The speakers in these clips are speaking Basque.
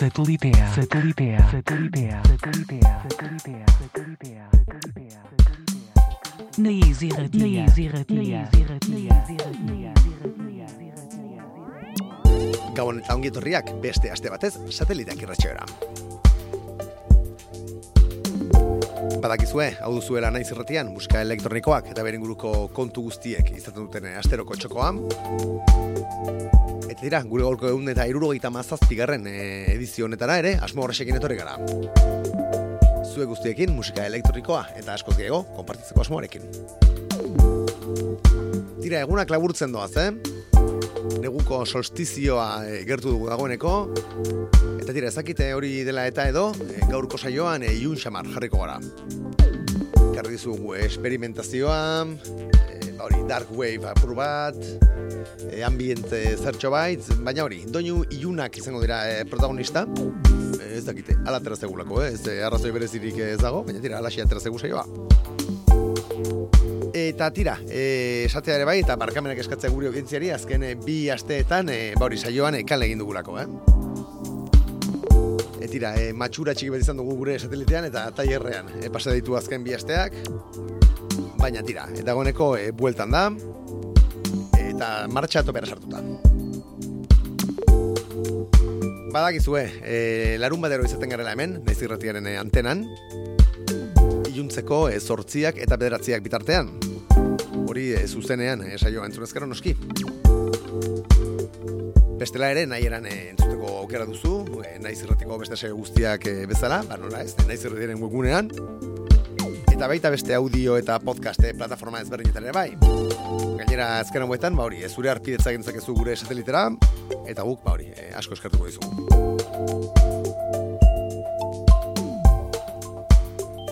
Satelitea. Satelitea. Satelitea. Satelitea. Satelitea. Satelitea. Satelitea. Na Easy Radio. Na Easy Radio. Na Easy Radio. Na Easy Radio. Gabon eta ongi etorriak beste aste batez sateliteak irratxeora. Badakizue, hau duzuela naiz irratian, musika elektronikoak eta beren guruko kontu guztiek izaten duten asteroko txokoan. Eta dira, gure golko egun eta irurogeita mazazpigarren eh, edizio honetara ere, asmo horrexekin etorri gara. Zue guztiekin musika elektronikoa eta askoz gehiago, konpartitzeko asmoarekin. Tira, egunak laburtzen doaz, eh? Neguko solstizioa e, gertu dugu dagoeneko. Eta tira, ezakite hori dela eta edo, e, gaurko saioan e, iun xamar jarriko gara. Garri dizugu esperimentazioa, e, hori dark wave apur bat, e, ambiente zertxo bait, baina hori, doinu iunak izango dira e, protagonista. Ez dakite, ala eh? ez arrazoi berezirik ez dago, baina tira, alaxia aterazegu saioa. Eta tira, e, esatea ere bai, eta barkamenak eskatzea guri audientziari, azken e, bi asteetan, e, bauri saioan, e, kale egin dugulako, eh? E, tira, e, matxura txiki bat izan dugu gure satelitean, eta tailerrean e, pasa ditu azken bi asteak, baina tira, eta goneko e, bueltan da, eta martxa topera sartuta. Badakizue, e, larun badero izaten garela hemen, naiz irratiaren e, antenan, iluntzeko e, zortziak eta bederatziak bitartean. Hori e, zuzenean e, saioa entzunezkero noski. Bestela ere, nahi eran e, entzuteko aukera duzu, e, nahi zirratiko beste saio guztiak e, bezala, ba nola ez, nahi zirratiaren webgunean. Eta baita beste audio eta podcast e, plataforma ezberdinetan ere bai. Gainera, ezkeran buetan, ba hori, zure arpidetza gintzakezu gure satelitera, eta guk, ba hori, e, asko eskertuko dizugu.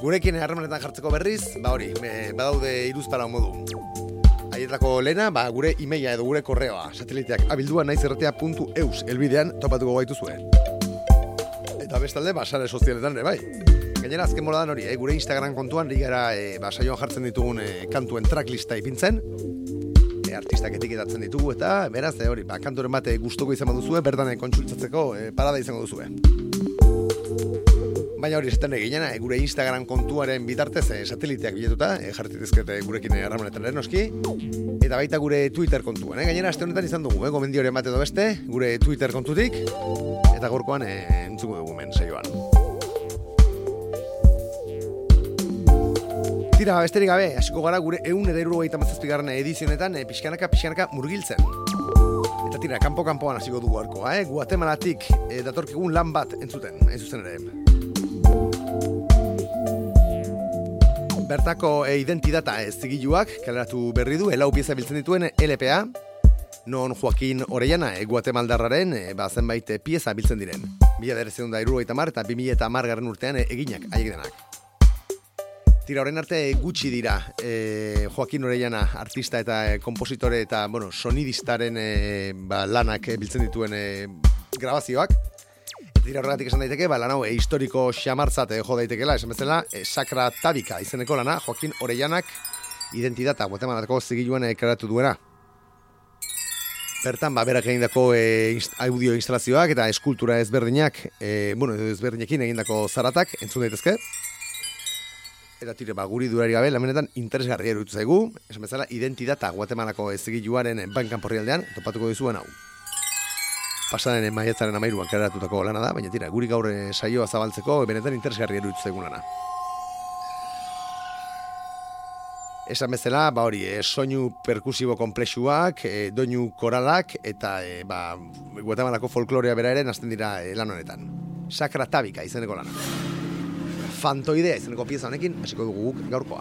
Gurekin harremanetan jartzeko berriz, ba hori, badaude iruzpara modu. Aietako lena, ba, gure imeia edo gure korreoa, sateliteak abildua naizerratea.eus elbidean topatuko gaitu zuen. Eta bestalde, ba, sare sozialetan ere, bai. Gainera, azken mola hori, eh, gure Instagram kontuan, rigara, eh, ba, saioan jartzen ditugun eh, kantuen tracklista ipintzen, eh, artistak etiketatzen ditugu, eta beraz, eh, hori, ba, kanturen bate gustuko izan duzue, bertan kontsultzatzeko eh, parada izango duzue. Baina hori esaten eginena, e, gure Instagram kontuaren bitartez e, sateliteak biletuta, e, jartitezkete gurekin harramanetan noski, eta baita gure Twitter kontuan. E, gainera, aste honetan izan dugu, e, gomendioren bat edo beste, gure Twitter kontutik, eta gorkoan e, entzuko dugu men saioan. Tira, besterik gabe, hasiko gara gure eun edo iruro gaita mazazpigarren edizionetan e, pixkanaka, pixkanaka murgiltzen. Eta tira, kanpo-kanpoan hasiko dugu arkoa, eh? Guatemalatik e, datorkigun lan bat entzuten, ez zuzen ere. Bertako e, identidata ez zigiluak, kaleratu berri du, elau pieza biltzen dituen LPA, non Joaquin Orellana e, Guatemaldarraren e, ba, zenbait pieza biltzen diren. Bila derezion da iru eta mar, eta bi eta mar garren urtean e, eginak, haiek denak. Tira, horren arte gutxi dira e, Joaquin Orellana artista eta e, kompositore eta bueno, sonidistaren e, ba, lanak e, biltzen dituen e, grabazioak, dira horregatik esan daiteke, ba, lan hau, e, historiko xamartzat e, jo daitekela, esan bezala, e, sakra tabika izeneko lana, Joaquin Orellanak identidata, guatemalako zigiluan e, duena. Bertan, ba, berak egindako e, audio instalazioak eta eskultura ezberdinak, e, bueno, ezberdinekin egindako zaratak, entzun daitezke. Eta tire, ba, guri durari gabe, lamenetan interesgarri eruditu zaigu, esan bezala, identidata guatemalako zigiluaren bankan porri aldean, topatuko dizuen hau pasaren maietzaren amairuan keratutako lana da, baina tira, guri gaur eh, saioa zabaltzeko, benetan interesgarri eruditu zaigun lana. Esan bezala, ba hori, e, soinu perkusibo komplexuak, e, doinu koralak, eta e, ba, guatamalako folklorea bera ere nazten dira e, lan honetan. Sakra tabika izeneko lana. Fantoidea izeneko pieza honekin, hasiko dugu guk gaurkoa.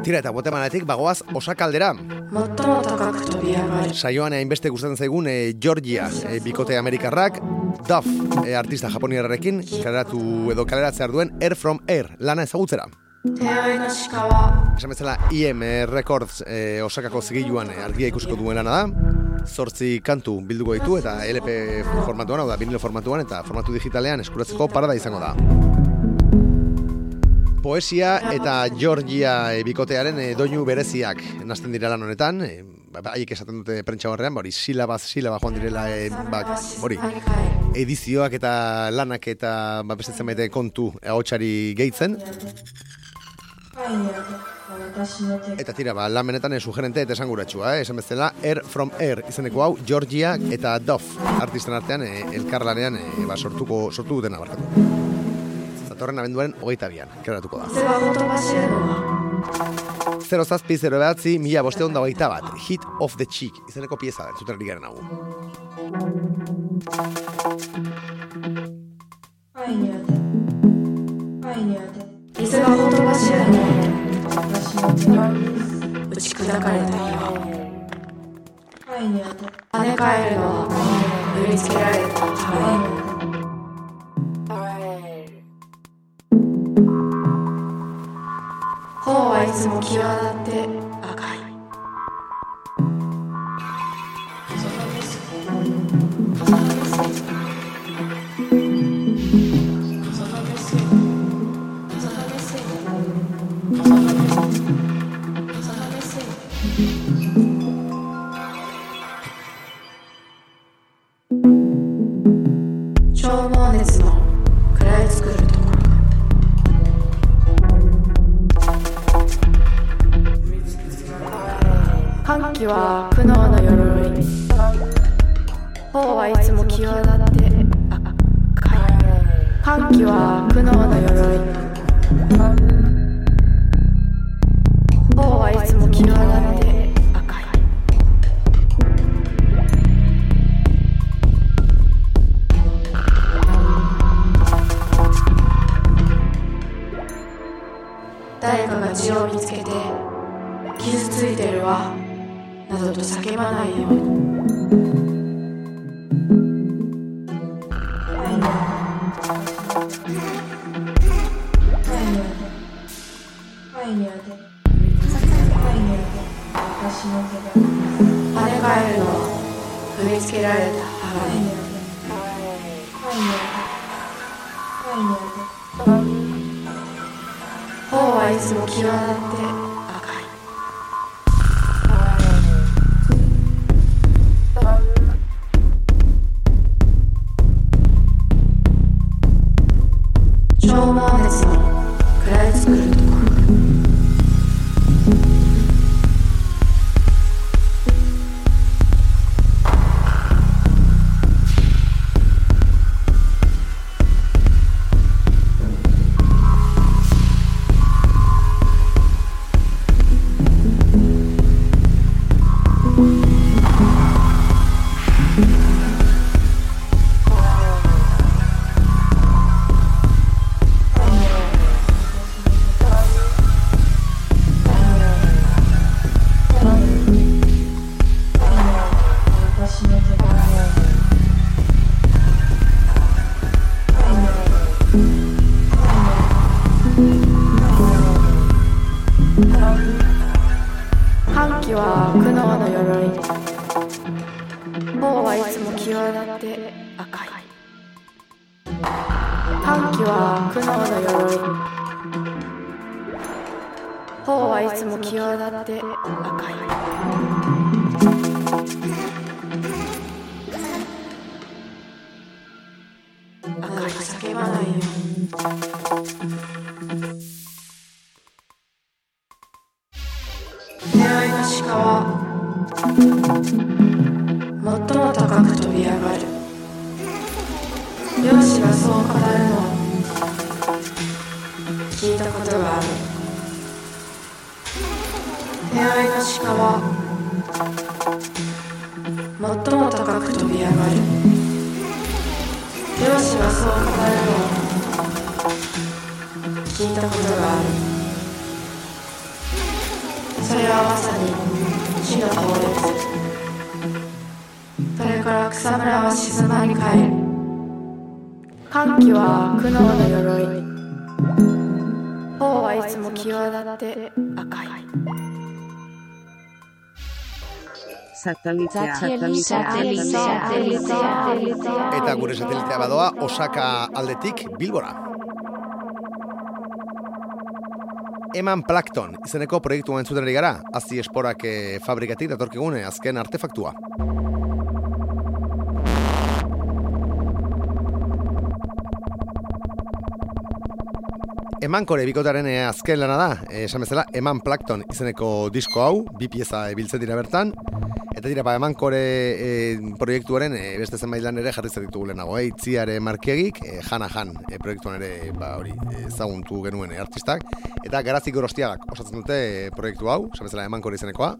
Tira eta bote manatik bagoaz osakaldera. Saioan hainbeste gustatzen zaigun e, Georgia, e, bikote Amerikarrak, Duff, e, artista japoniarrekin, kaleratu edo kaleratzea duen Air from Air, lana ezagutzera. Esan bezala IM Records e, osakako zigiluan argia ikusiko duen lana da zortzi kantu bilduko ditu eta LP formatuan, hau da, vinilo formatuan eta formatu digitalean eskuratzeko parada izango da poesia eta Georgia bikotearen e, eh, doinu bereziak nazten dira lan honetan, e, haiek esaten dute prentsa horrean, ba, hori silaba, silaba joan direla e, ba, hori edizioak eta lanak eta ba, beste zenbait kontu ahotsari gehitzen. Eta tira, ba, lan benetan eh, sugerente eta esanguratsua, eh? esan bezala Air from Air izeneko hau Georgia eta Duff artisten artean eh, elkarlanean eh, ba, sortuko sortu dutena barkatu Zatorren abenduaren hogeita bian, keratuko da. 風はほとばしるのは Zero zazpi, zero behatzi, mila bosteon da hogeita bat, Hit of the Cheek, izeneko pieza da, zuten garen hau. パイにあてパイにあて水がほとばしるのは私の手打ち砕かれた日はパイにあて跳ね返るのは売りつけられた羽 いつも際立って。頬はいつも際立って漁師がそう語るのを聞いたことがある出会いの。鹿は最も高く飛び上がる。漁師がそう語るのを聞いたことがある。それはまさに死の放列それから草むらは静まり返る。歓喜は苦悩の鎧頬はいつも際立って赤い Satellite, satellite, satellite, Eta gure satelitea badoa Osaka aldetik Bilbora. Eman Plankton izeneko proiektu entzuten ari gara, hazi esporak eh, fabrikatik datorkigune azken artefaktua. Emankore bikotaren eh, azken lana da, eh, esan bezala, Eman Plankton izeneko disko hau, bi pieza biltzen dira bertan, Eta dira, ba, emankore e, proiektuaren e, beste zenbait lan ere jarri ditugu lehenago, e, itziare markiegik, e, jana jan e, proiektuan ere ba, hori ezaguntu genuen e, artistak, eta garazik gorostiagak osatzen dute proiektu hau, sabezela emankore izenekoa.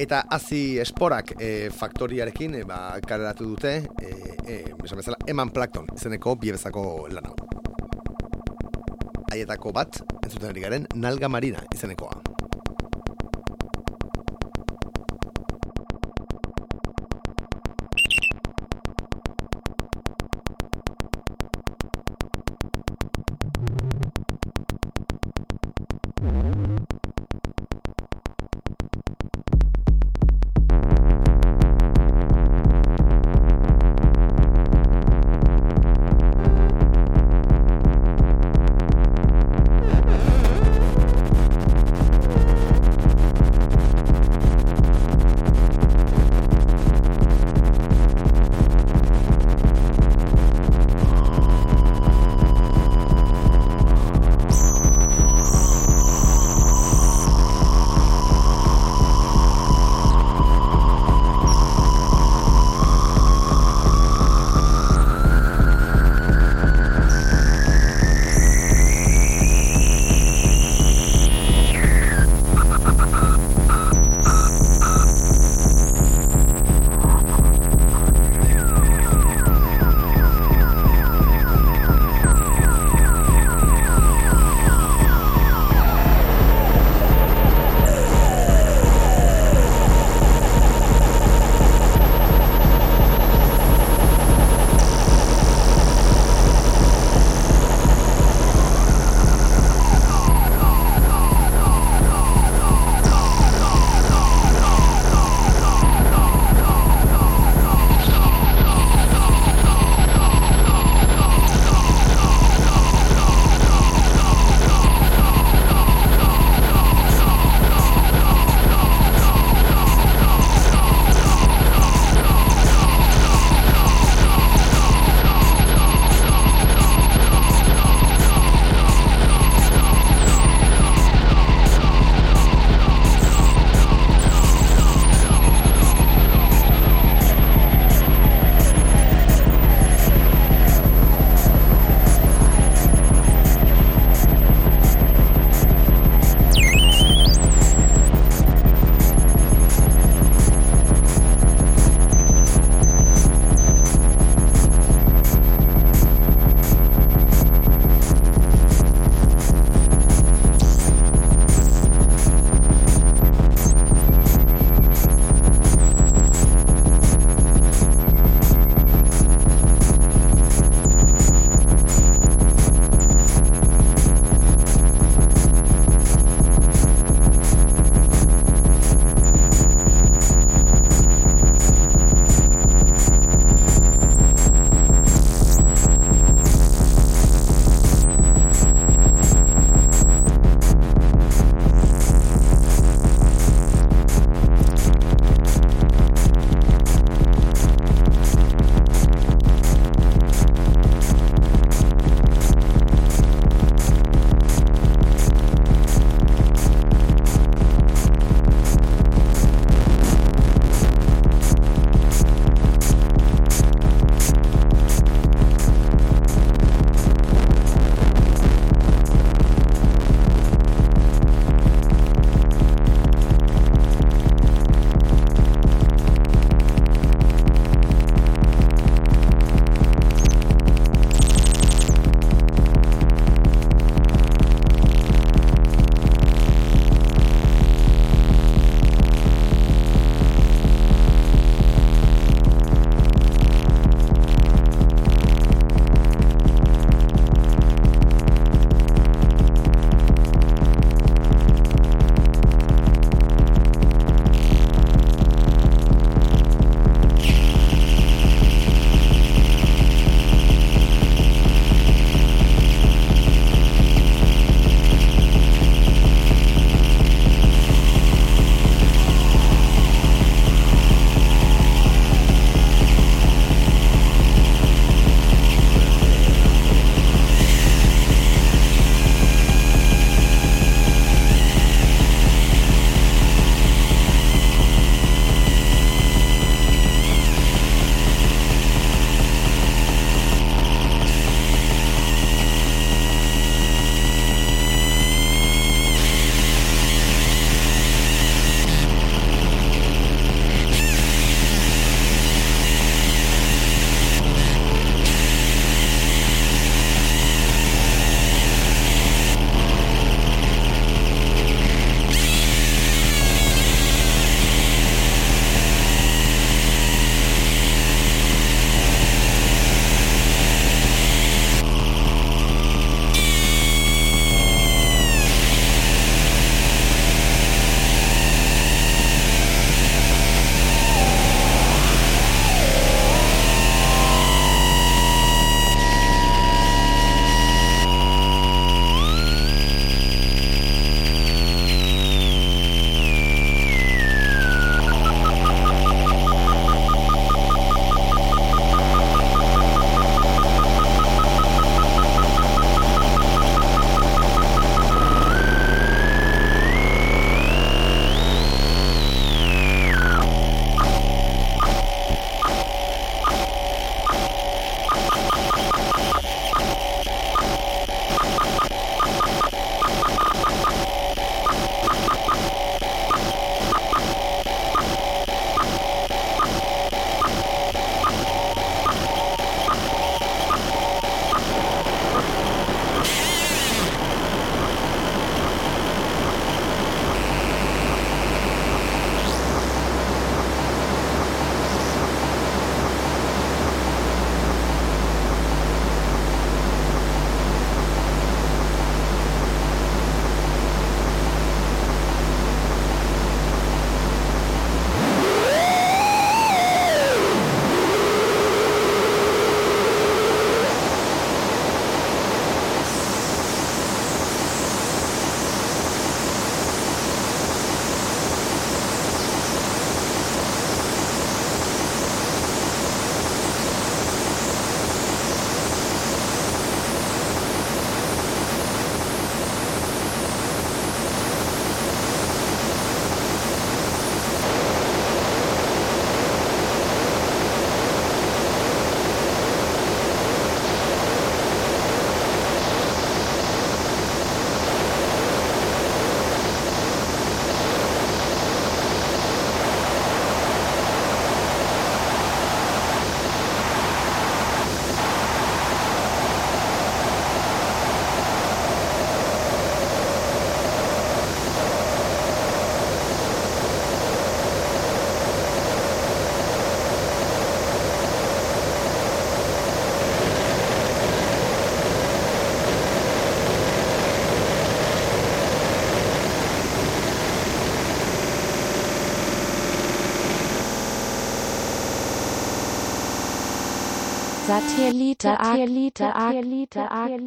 Eta hazi esporak e, faktoriarekin e, ba, kareratu dute, e, e, esan bezala, eman plankton izeneko biebezako lan hau. Haietako bat, entzuten ari garen, nalga marina izenekoa.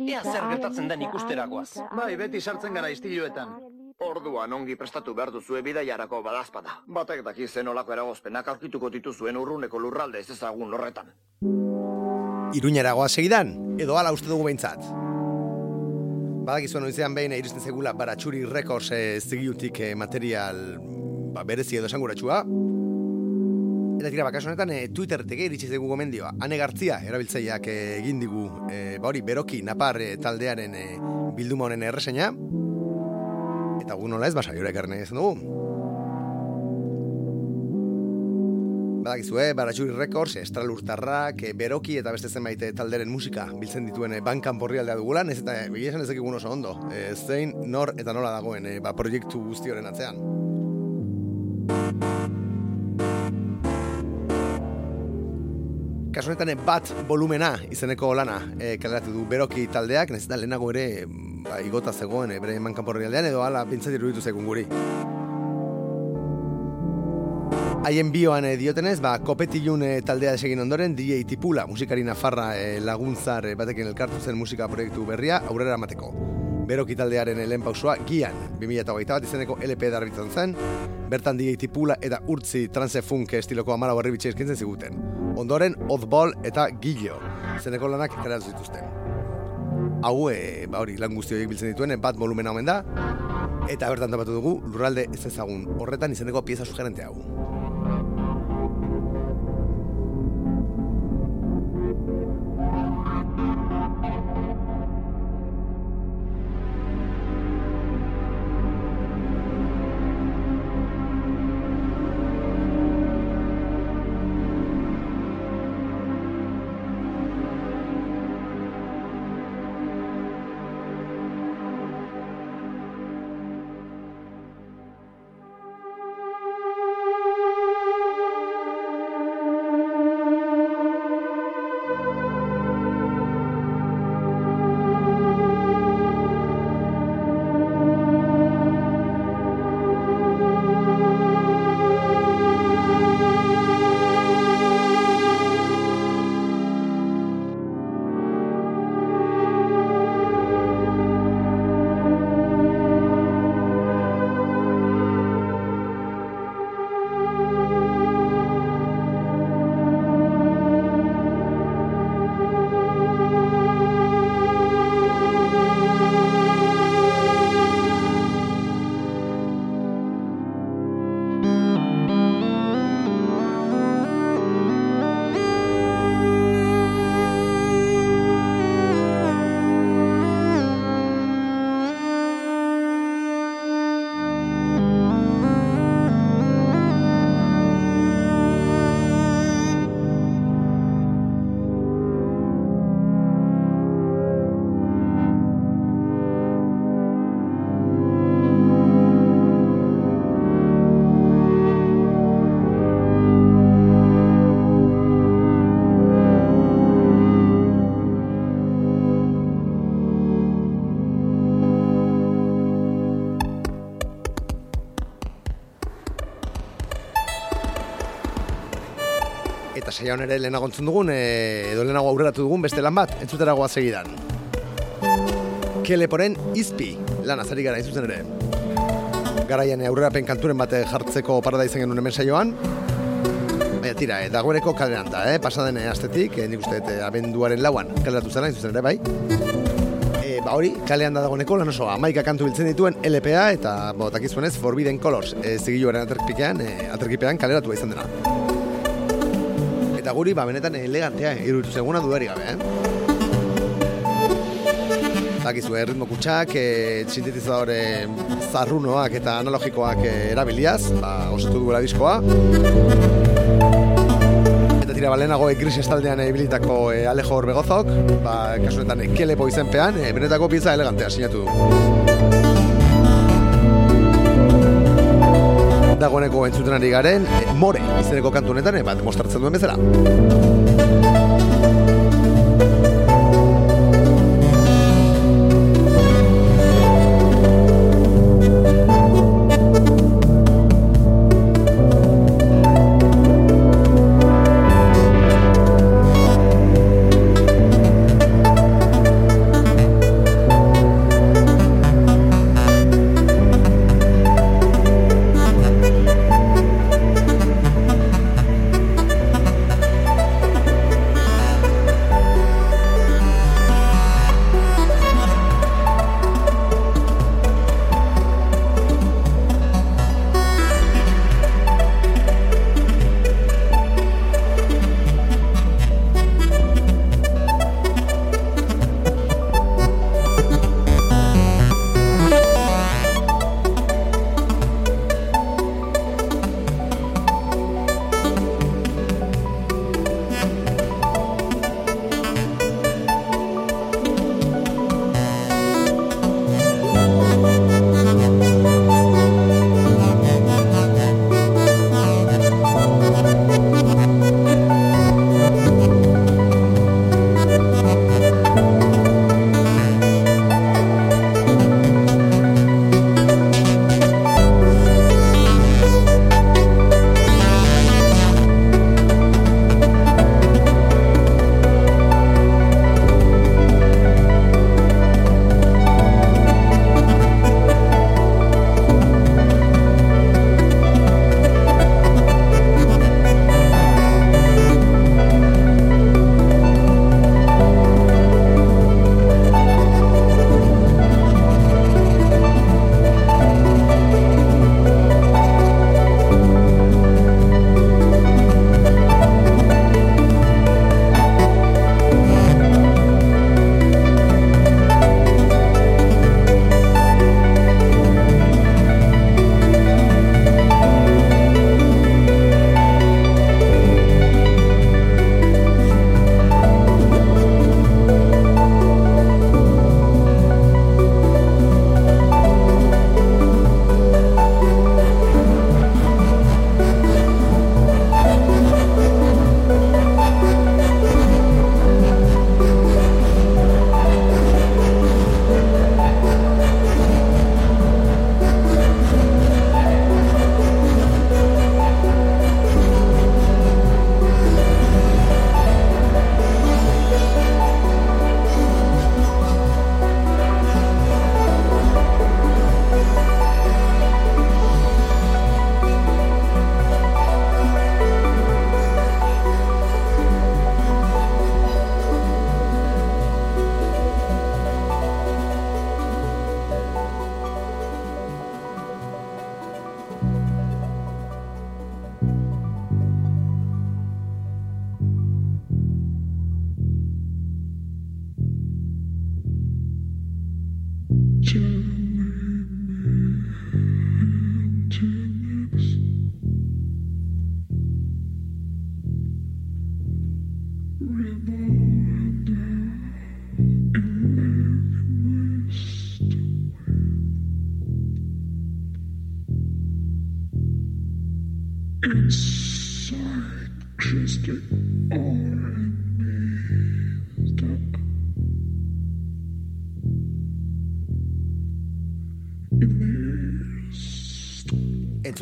Ea zer gertatzen den ikusterakoaz. Bai, beti sartzen gara istiluetan. Orduan ongi prestatu behar duzue bidaiarako badazpada. Batek daki zen olako eragozpenak aurkituko dituzuen urruneko lurralde ez ezagun horretan. Iruñeragoa segidan, edo ala uste dugu behintzat. Badakizu noizean behin iristen zegula baratxuri rekords e, zigiutik eh, material ba, berezi edo esanguratsua. Eta tira, bakaso honetan e, Twitterretik iritsi zegu gomendioa. Ane Gartzia erabiltzaileak e, egin digu, e, ba hori, beroki napar e, taldearen e, bilduma honen erreseina. Eta gu nola ez, basa jore ekarren egin dugu. Badakizu, eh, Baratxuri Records, Estralurtarrak, eh, Beroki eta beste zenbait eh, talderen musika biltzen dituen eh, bankan porrialdea dugulan, ez eta begia esan ezekigun oso ondo. Eh, zein, nor eta nola dagoen eh, ba, proiektu guzti horren atzean. Kasu honetan bat volumena izeneko lana e, kaleratu du beroki taldeak, ez da lehenago ere ba, igota zegoen e, bere eman kanporrialdean edo ala pintzat iruditu zegoen guri. Haien bioan eh, diotenez, ba, kopetilun taldea desegin ondoren, DJ Tipula, musikari nafarra eh, laguntzar batekin elkartu zen musika proiektu berria, aurrera amateko. Beroki taldearen eh, lehen pausua, gian, 2008 bat izeneko LP darbitzen zen, bertan DJ Tipula eta urtzi transefunk estiloko amara barri bitxe eskintzen ziguten. Ondoren, Ozbol eta Gillo, izeneko lanak eratu zituzten. Hau, e, ba hori, lan guzti horiek biltzen dituen, eh, bat volumena omen da, eta bertan topatu dugu, lurralde ez ezagun, horretan izeneko pieza sugerente hau. Saia ere lehenago entzun dugun, e, edo lehenago aurreratu dugun beste lan bat, entzutera goaz segidan. Keleporen izpi, lan azari gara izuzen ere. Garaian aurrerapen kanturen bate jartzeko parada izan genuen hemen saioan. Baina tira, e, dagoeneko kaleran da, eh? pasaden astetik, e, nik uste e, abenduaren lauan kaleratu zela, izuzen ere, bai. Ba hori, kalean da dagoeneko lan oso amaika kantu biltzen dituen LPA eta bo, takizuenez Forbidden Colors e, zigiluaren aterkipean, e, aterkipean kaleratu izan dena guri ba benetan elegantea iruditu zeguna dudarik gabe, eh? Dakizu, eh, ritmo kutsak, eh, sintetizadore zarrunoak eta analogikoak eh, erabiliaz, ba, osatu duela diskoa. Eta tira, balenago e, gris estaldean ibilitako e, Alejo Orbegozok, ba, kasuetan e, kelepo izenpean, e, benetako pieza elegantea sinatu du. Dagoeneko entzuten ari garen, e, more izeneko kantu honetan, e, bat demostratzen duen bezala.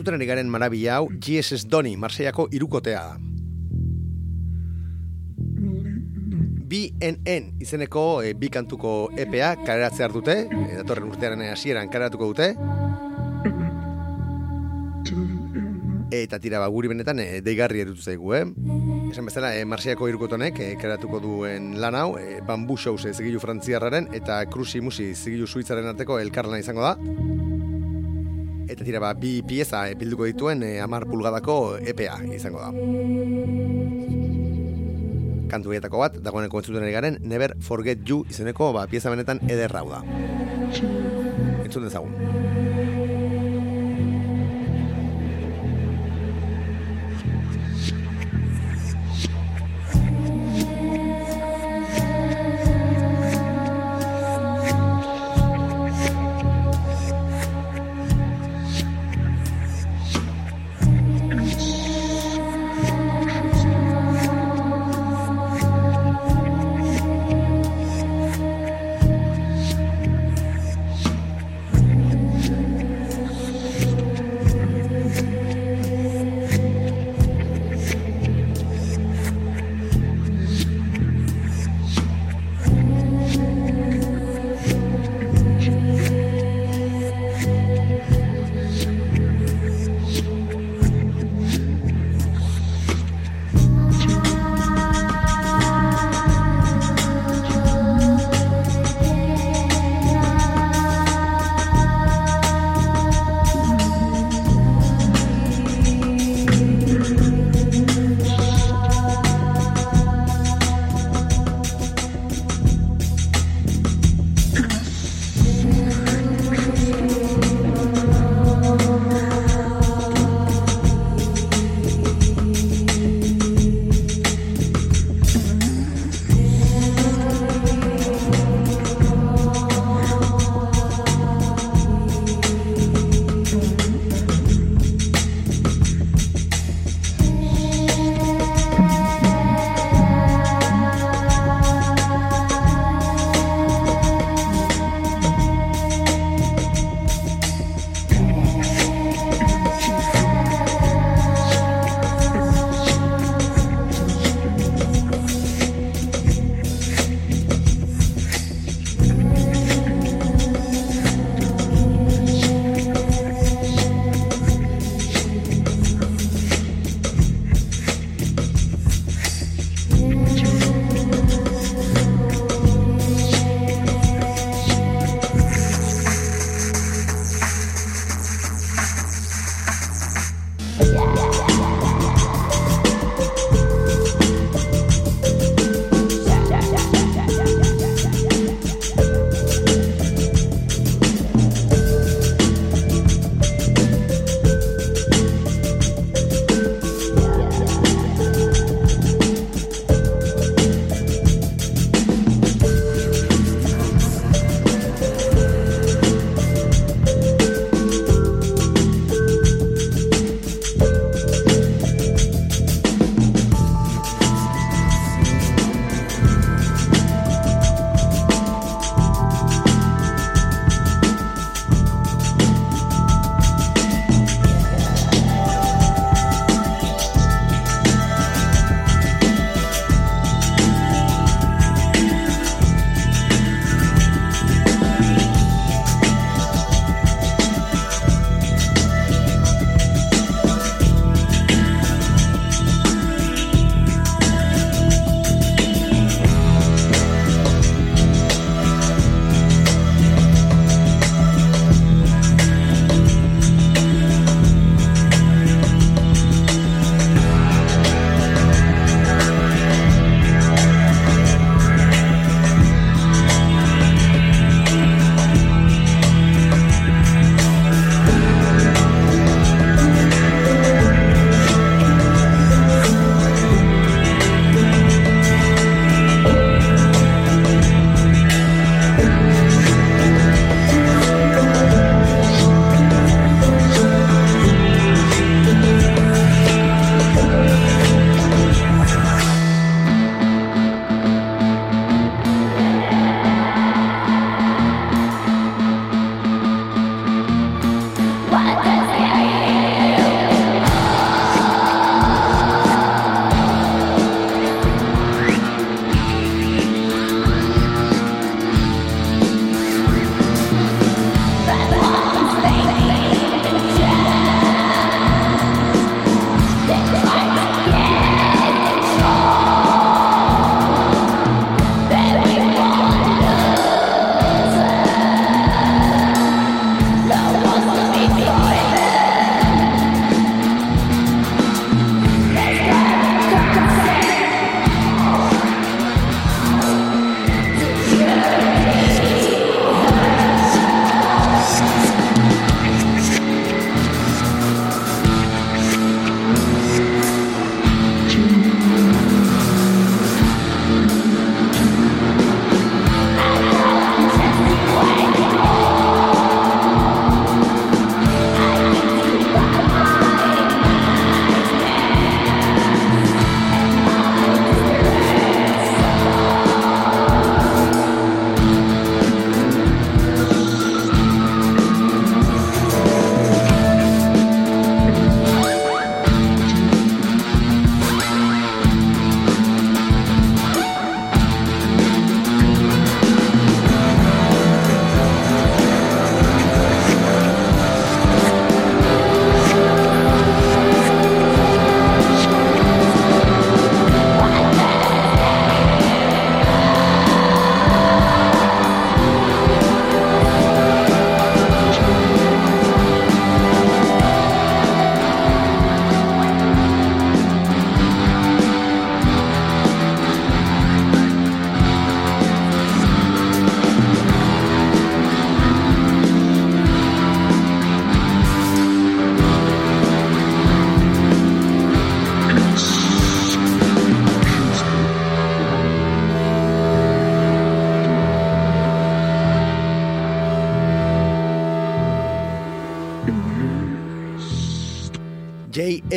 Entzuten ari garen marabila hau GSS Doni, Marseiako irukotea da. BNN izeneko e, bi kantuko EPA kaleratze dute, e, datorren urtearen hasieran kaleratuko dute. Eta tira ba, guri benetan e, deigarri erutu zaigu, eh? Esan bezala, e, Marseiako irukotonek e, kaleratuko duen lan hau, e, Bambu Shows e, zigilu frantziarraren eta Krusi Musi zigilu suitzaren arteko elkarlana izango da. Eta tira ba, bi pieza bilduko dituen e, amar pulgadako EPA izango da. Kantu bietako bat, dagoeneko entzuten ari garen, Never Forget You izeneko ba, pieza benetan ederra hau da. Entzun dezagun.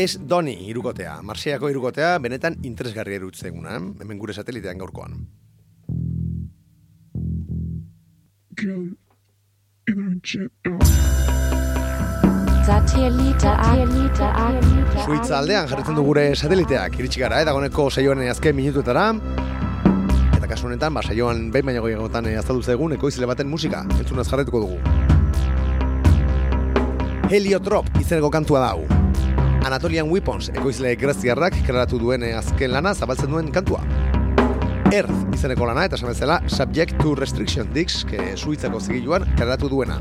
J.S. Doni irukotea, Marseillako irukotea, benetan interesgarria erutzeguna, hemen gure satelitean gaurkoan. Suitza aldean jarritzen du gure sateliteak, iritsi gara, eta goneko saioan azken minutuetara, eta kasu honetan, ba, saioan behin baino gehiagotan eh, azaldu zegun, ekoizile baten musika, entzunaz jarretuko dugu. Heliotrop izeneko kantua dau. Anatolian Weapons ekoizle greziarrak kreatu duen eh, azken lana zabaltzen duen kantua. Earth izeneko lana eta esan bezala Subject to Restriction Disc, que suitzako zigiluan kreatu duena.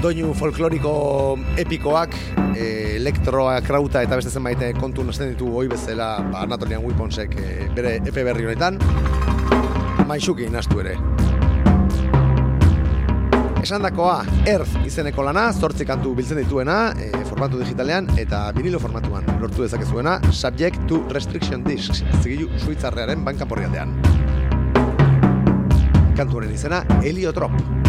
Doinu folkloriko epikoak, e, elektroa, krauta eta beste zenbait eh, kontu nazten ditu hoi bezala ba, Anatolian Weaponsek e, bere epe berri honetan, maixuki nastu ere. Esan dakoa, Earth izeneko lana, zortzi kantu biltzen dituena, e, formatu digitalean eta vinilo formatuan lortu dezakezuena, Subject to Restriction Discs, zigilu suitzarrearen banka porrialdean. Kantu honen izena, Heliotrop.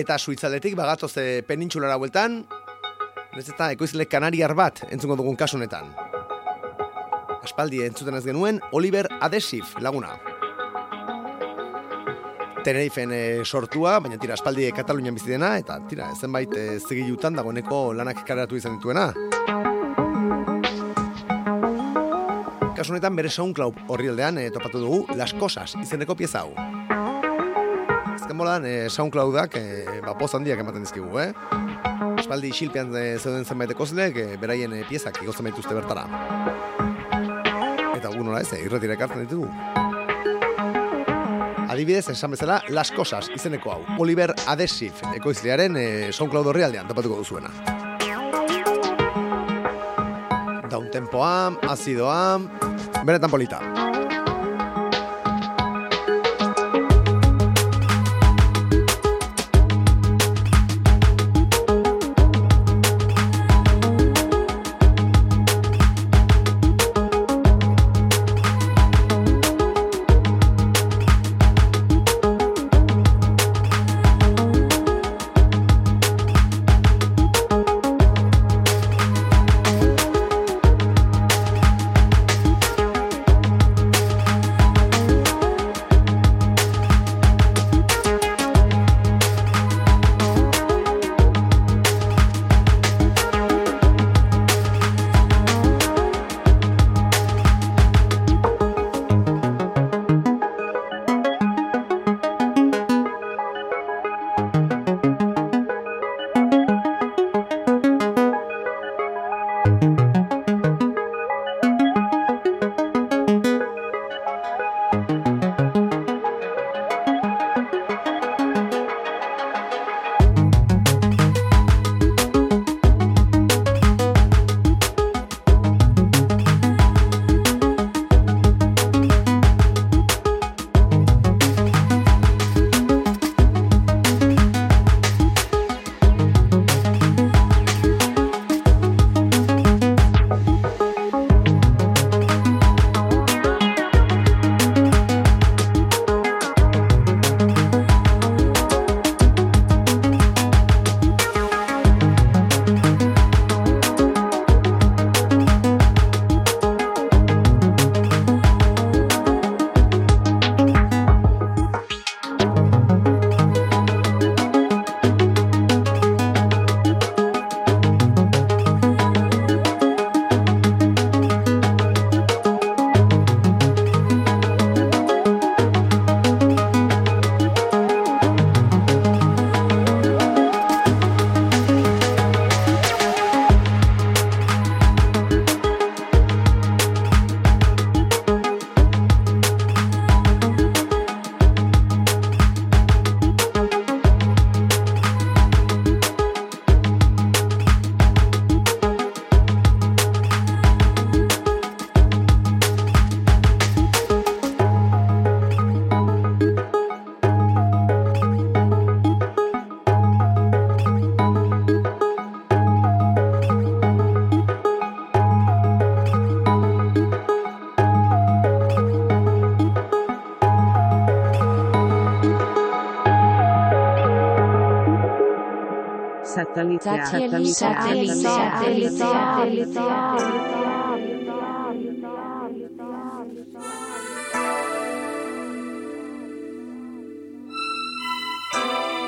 Eta suitzaletik bagatoz e, penintxulara bueltan, ez eta ekoizle kanariar bat entzungo dugun kasunetan. Aspaldi entzuten ez genuen Oliver Adesif laguna. Tenerifen e, sortua, baina tira aspaldi Katalunian bizi dena eta tira zenbait e, zigilutan dagoeneko lanak karatu izan dituena. Kasu honetan bere SoundCloud horrialdean e, topatu dugu Las Cosas izeneko pieza hau. Azken bolan e, SoundCloudak e, ba, poz handiak ematen dizkigu, eh? Aspaldi isilpean e, zeuden zenbait ekozleek e, beraien e, piezak igotzen baituzte bertara. Eta gu nola ez, e, irretira ekartzen ditugu. Adibidez, esan bezala, Las Cosas izeneko hau. Oliver Adesiv, ekoizlearen e, SoundCloud horrialdean topatuko duzuena. Downtempoa, azidoa, benetan polita.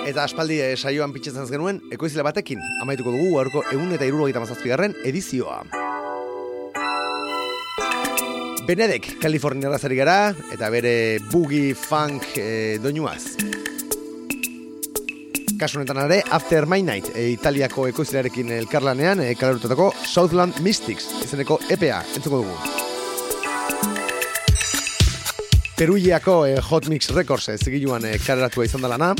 Eta aspaldi eh, saioan pitzetzen genuen, ekoizile batekin, amaituko dugu gaurko egun eta irurogeita mazazpigarren edizioa. Benedek, Kaliforniara zari gara, eta bere boogie funk e, doinuaz. Kasu honetan After My Night, e, Italiako ekoizlearekin elkarlanean, e, kalarututako Southland Mystics, izeneko EPA, entzuko dugu. Peruiako e, Hot Mix Records e, zigiluan e, kaleratua izan da lana,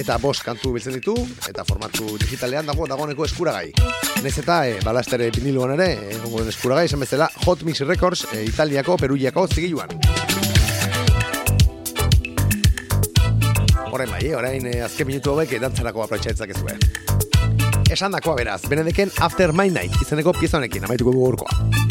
eta bost kantu biltzen ditu, eta formatu digitalean dago dagoeneko eskuragai. Nez eta e, balastere viniluan ere, egongo den eskuragai, esan bezala Hot Mix Records e, Italiako, Peruiako zigiluan. Horren bai, orain eh, azken minutu hauek dantzarako aprotxaitzak ezue. Esan dakoa beraz, Benedeken After My Night izeneko pieza honekin, amaituko dugu urkoa.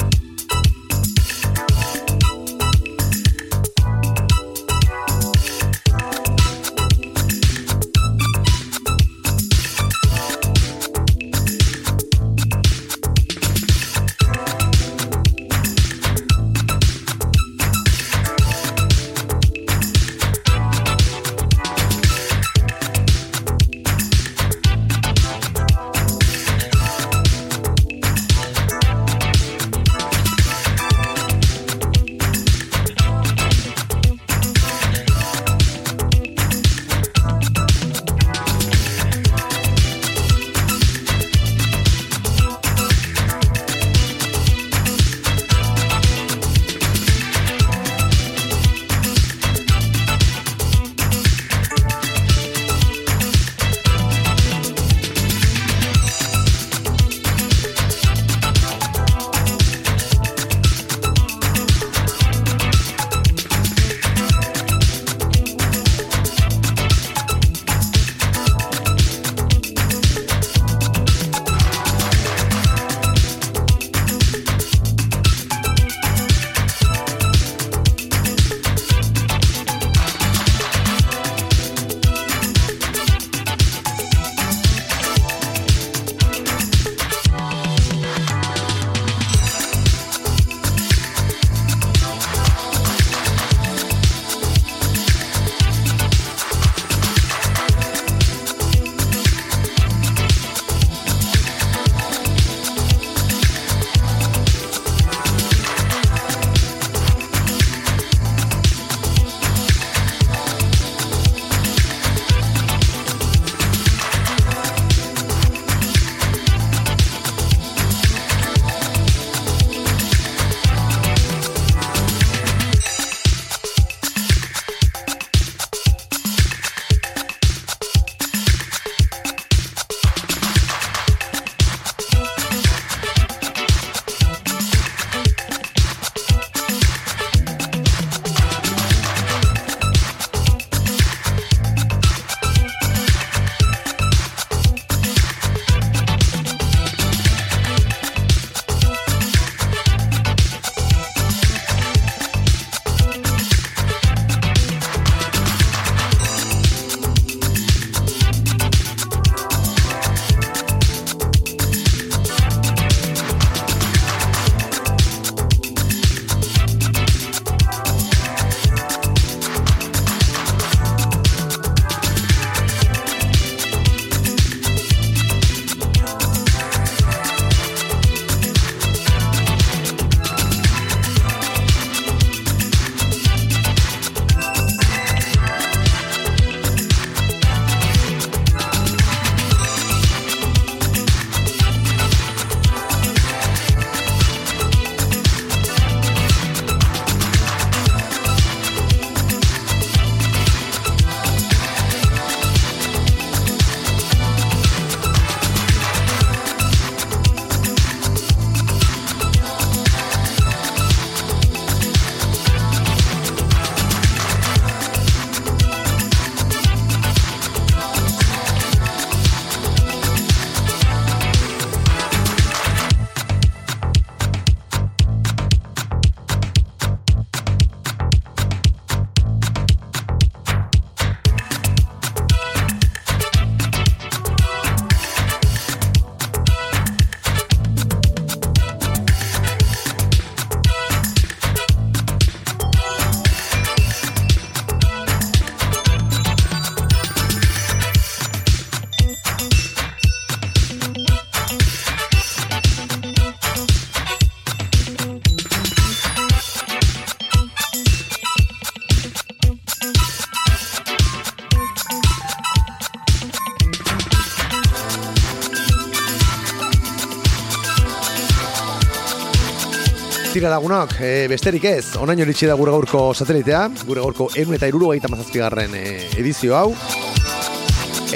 Tira lagunok, e, besterik ez, onaino iritsi da gure gaurko satelitea, gure gaurko egun eta iruro gaita mazazpigarren e, edizio hau.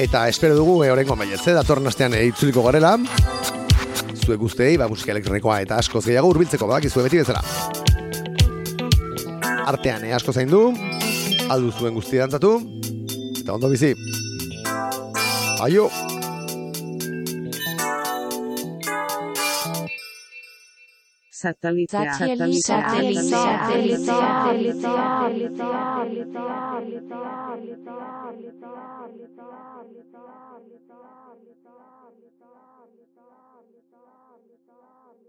Eta espero dugu e, orengo maietze, datorren astean e, itzuliko garela. Zuek guztei, ba, musika elektronikoa eta askoz gehiago urbiltzeko badak izue beti bezala. Artean e, asko zaindu, aldu zuen guzti dantzatu, eta ondo bizi. Aio! Satelitea. Satellite.